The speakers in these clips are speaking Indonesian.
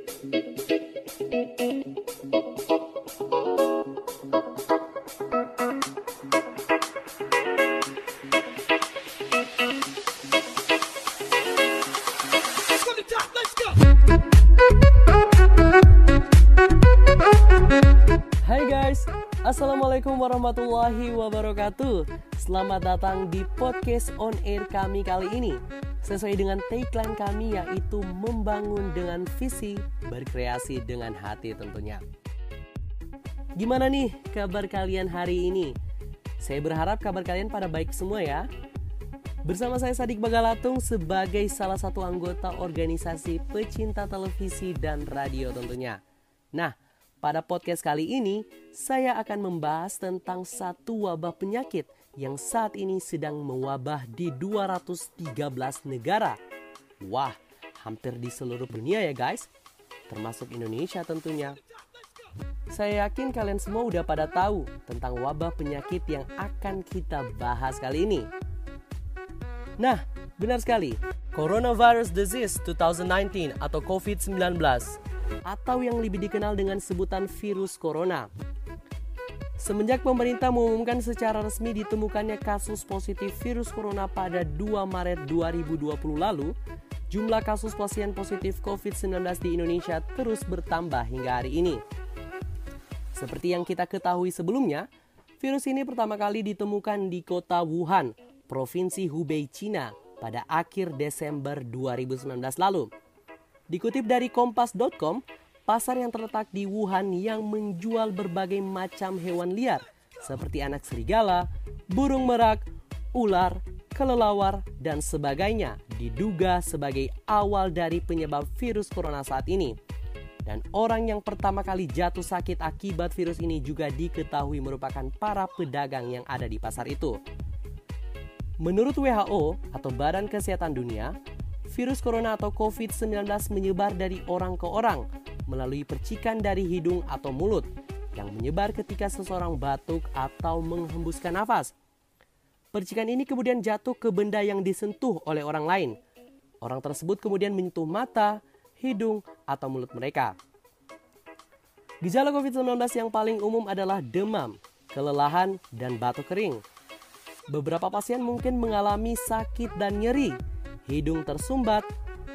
Hai guys, Assalamualaikum warahmatullahi wabarakatuh. Selamat datang di podcast on air kami kali ini Sesuai dengan tagline kami yaitu membangun dengan visi, berkreasi dengan hati tentunya. Gimana nih kabar kalian hari ini? Saya berharap kabar kalian pada baik semua ya. Bersama saya Sadik Bagalatung sebagai salah satu anggota organisasi pecinta televisi dan radio tentunya. Nah, pada podcast kali ini, saya akan membahas tentang satu wabah penyakit yang saat ini sedang mewabah di 213 negara. Wah, hampir di seluruh dunia ya guys, termasuk Indonesia tentunya. Saya yakin kalian semua udah pada tahu tentang wabah penyakit yang akan kita bahas kali ini. Nah, benar sekali. Coronavirus Disease 2019 atau COVID-19 atau yang lebih dikenal dengan sebutan virus corona. Semenjak pemerintah mengumumkan secara resmi ditemukannya kasus positif virus corona pada 2 Maret 2020 lalu, jumlah kasus pasien positif COVID-19 di Indonesia terus bertambah hingga hari ini. Seperti yang kita ketahui sebelumnya, virus ini pertama kali ditemukan di kota Wuhan, Provinsi Hubei, Cina pada akhir Desember 2019 lalu. Dikutip dari kompas.com, pasar yang terletak di Wuhan yang menjual berbagai macam hewan liar seperti anak serigala, burung merak, ular, kelelawar, dan sebagainya diduga sebagai awal dari penyebab virus corona saat ini. Dan orang yang pertama kali jatuh sakit akibat virus ini juga diketahui merupakan para pedagang yang ada di pasar itu. Menurut WHO atau Badan Kesehatan Dunia, virus corona atau COVID-19 menyebar dari orang ke orang melalui percikan dari hidung atau mulut yang menyebar ketika seseorang batuk atau menghembuskan nafas. Percikan ini kemudian jatuh ke benda yang disentuh oleh orang lain. Orang tersebut kemudian menyentuh mata, hidung, atau mulut mereka. Gejala COVID-19 yang paling umum adalah demam, kelelahan, dan batuk kering. Beberapa pasien mungkin mengalami sakit dan nyeri hidung tersumbat,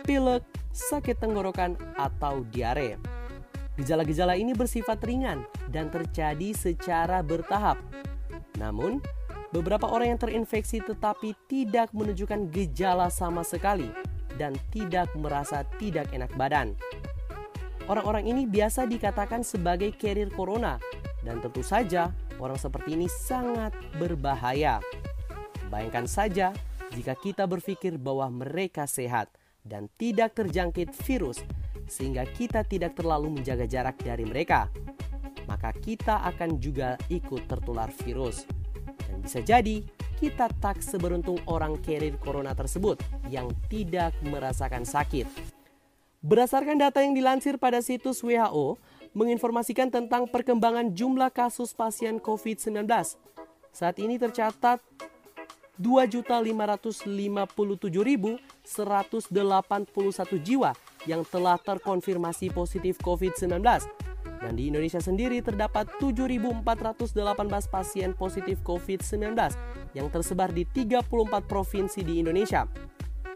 pilek, sakit tenggorokan, atau diare. Gejala-gejala ini bersifat ringan dan terjadi secara bertahap. Namun, beberapa orang yang terinfeksi tetapi tidak menunjukkan gejala sama sekali dan tidak merasa tidak enak badan. Orang-orang ini biasa dikatakan sebagai carrier corona dan tentu saja orang seperti ini sangat berbahaya. Bayangkan saja jika kita berpikir bahwa mereka sehat dan tidak terjangkit virus, sehingga kita tidak terlalu menjaga jarak dari mereka, maka kita akan juga ikut tertular virus. Dan bisa jadi kita tak seberuntung orang carrier corona tersebut yang tidak merasakan sakit. Berdasarkan data yang dilansir pada situs WHO, menginformasikan tentang perkembangan jumlah kasus pasien COVID-19. Saat ini tercatat 2.557.181 jiwa yang telah terkonfirmasi positif COVID-19. Dan di Indonesia sendiri terdapat 7.418 pasien positif COVID-19 yang tersebar di 34 provinsi di Indonesia.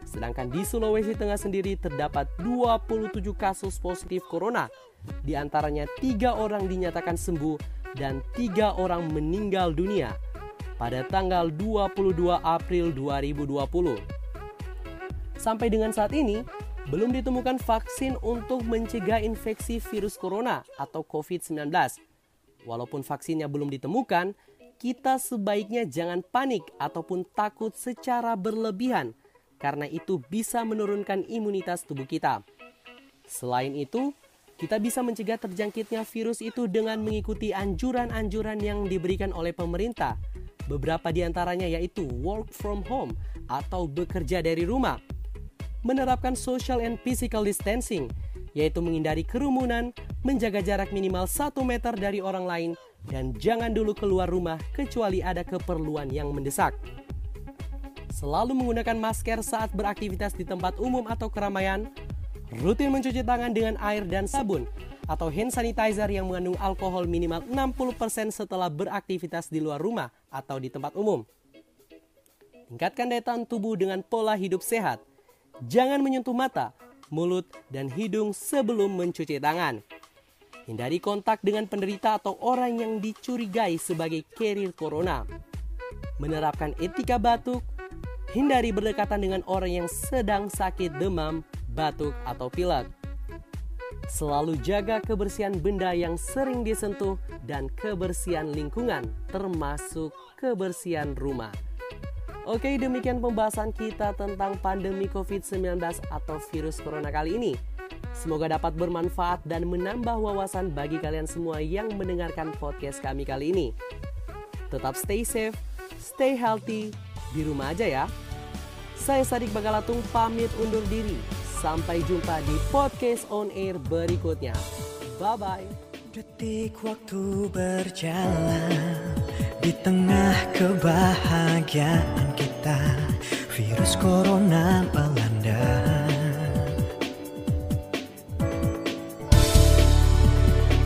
Sedangkan di Sulawesi Tengah sendiri terdapat 27 kasus positif corona, di antaranya tiga orang dinyatakan sembuh dan tiga orang meninggal dunia pada tanggal 22 April 2020. Sampai dengan saat ini, belum ditemukan vaksin untuk mencegah infeksi virus corona atau COVID-19. Walaupun vaksinnya belum ditemukan, kita sebaiknya jangan panik ataupun takut secara berlebihan karena itu bisa menurunkan imunitas tubuh kita. Selain itu, kita bisa mencegah terjangkitnya virus itu dengan mengikuti anjuran-anjuran yang diberikan oleh pemerintah Beberapa di antaranya yaitu work from home atau bekerja dari rumah, menerapkan social and physical distancing, yaitu menghindari kerumunan, menjaga jarak minimal 1 meter dari orang lain, dan jangan dulu keluar rumah kecuali ada keperluan yang mendesak. Selalu menggunakan masker saat beraktivitas di tempat umum atau keramaian, rutin mencuci tangan dengan air dan sabun, atau hand sanitizer yang mengandung alkohol minimal 60% setelah beraktivitas di luar rumah atau di tempat umum. Tingkatkan daya tahan tubuh dengan pola hidup sehat. Jangan menyentuh mata, mulut, dan hidung sebelum mencuci tangan. Hindari kontak dengan penderita atau orang yang dicurigai sebagai carrier corona. Menerapkan etika batuk, hindari berdekatan dengan orang yang sedang sakit demam, batuk, atau pilek. Selalu jaga kebersihan benda yang sering disentuh dan kebersihan lingkungan, termasuk kebersihan rumah. Oke, demikian pembahasan kita tentang pandemi COVID-19 atau virus corona kali ini. Semoga dapat bermanfaat dan menambah wawasan bagi kalian semua yang mendengarkan podcast kami kali ini. Tetap stay safe, stay healthy, di rumah aja ya. Saya Sadik Bagalatung pamit undur diri. Sampai jumpa di podcast on air berikutnya. Bye-bye. Detik waktu berjalan di tengah kebahagiaan kita Virus corona melanda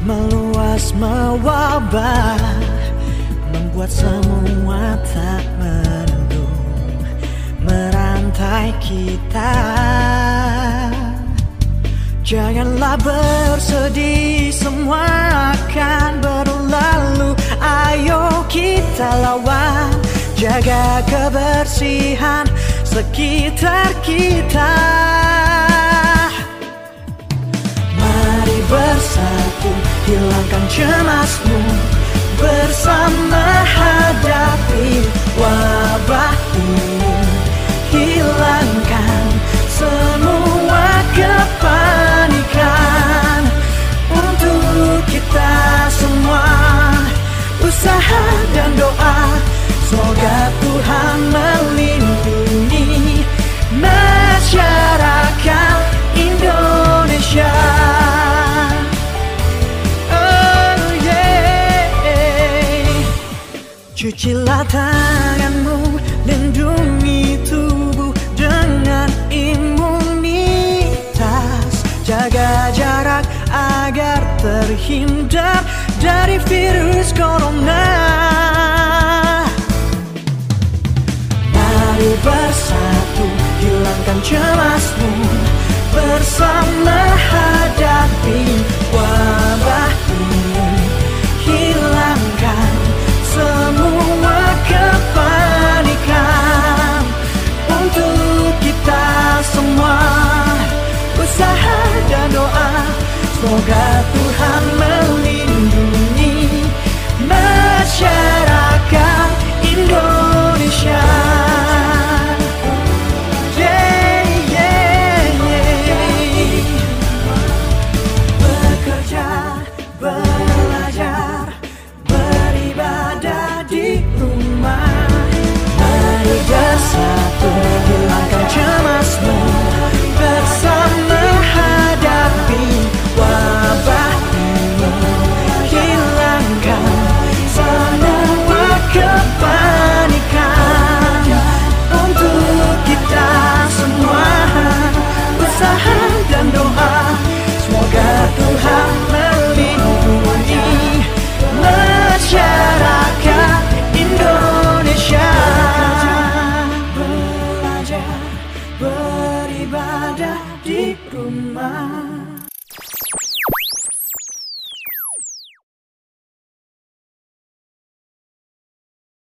Meluas mewabah Membuat semua tak menentu Merantai kita Janganlah bersedih semua akan berlalu. Ayo kita lawan Jaga kebersihan sekitar kita. Mari bersatu hilangkan cemasmu terhindar dari virus corona. Mari bersatu hilangkan cemasmu. Bersama hadapi wabah ini Hilangkan semua kepanikan. Untuk kita semua Usaha dan doa Semoga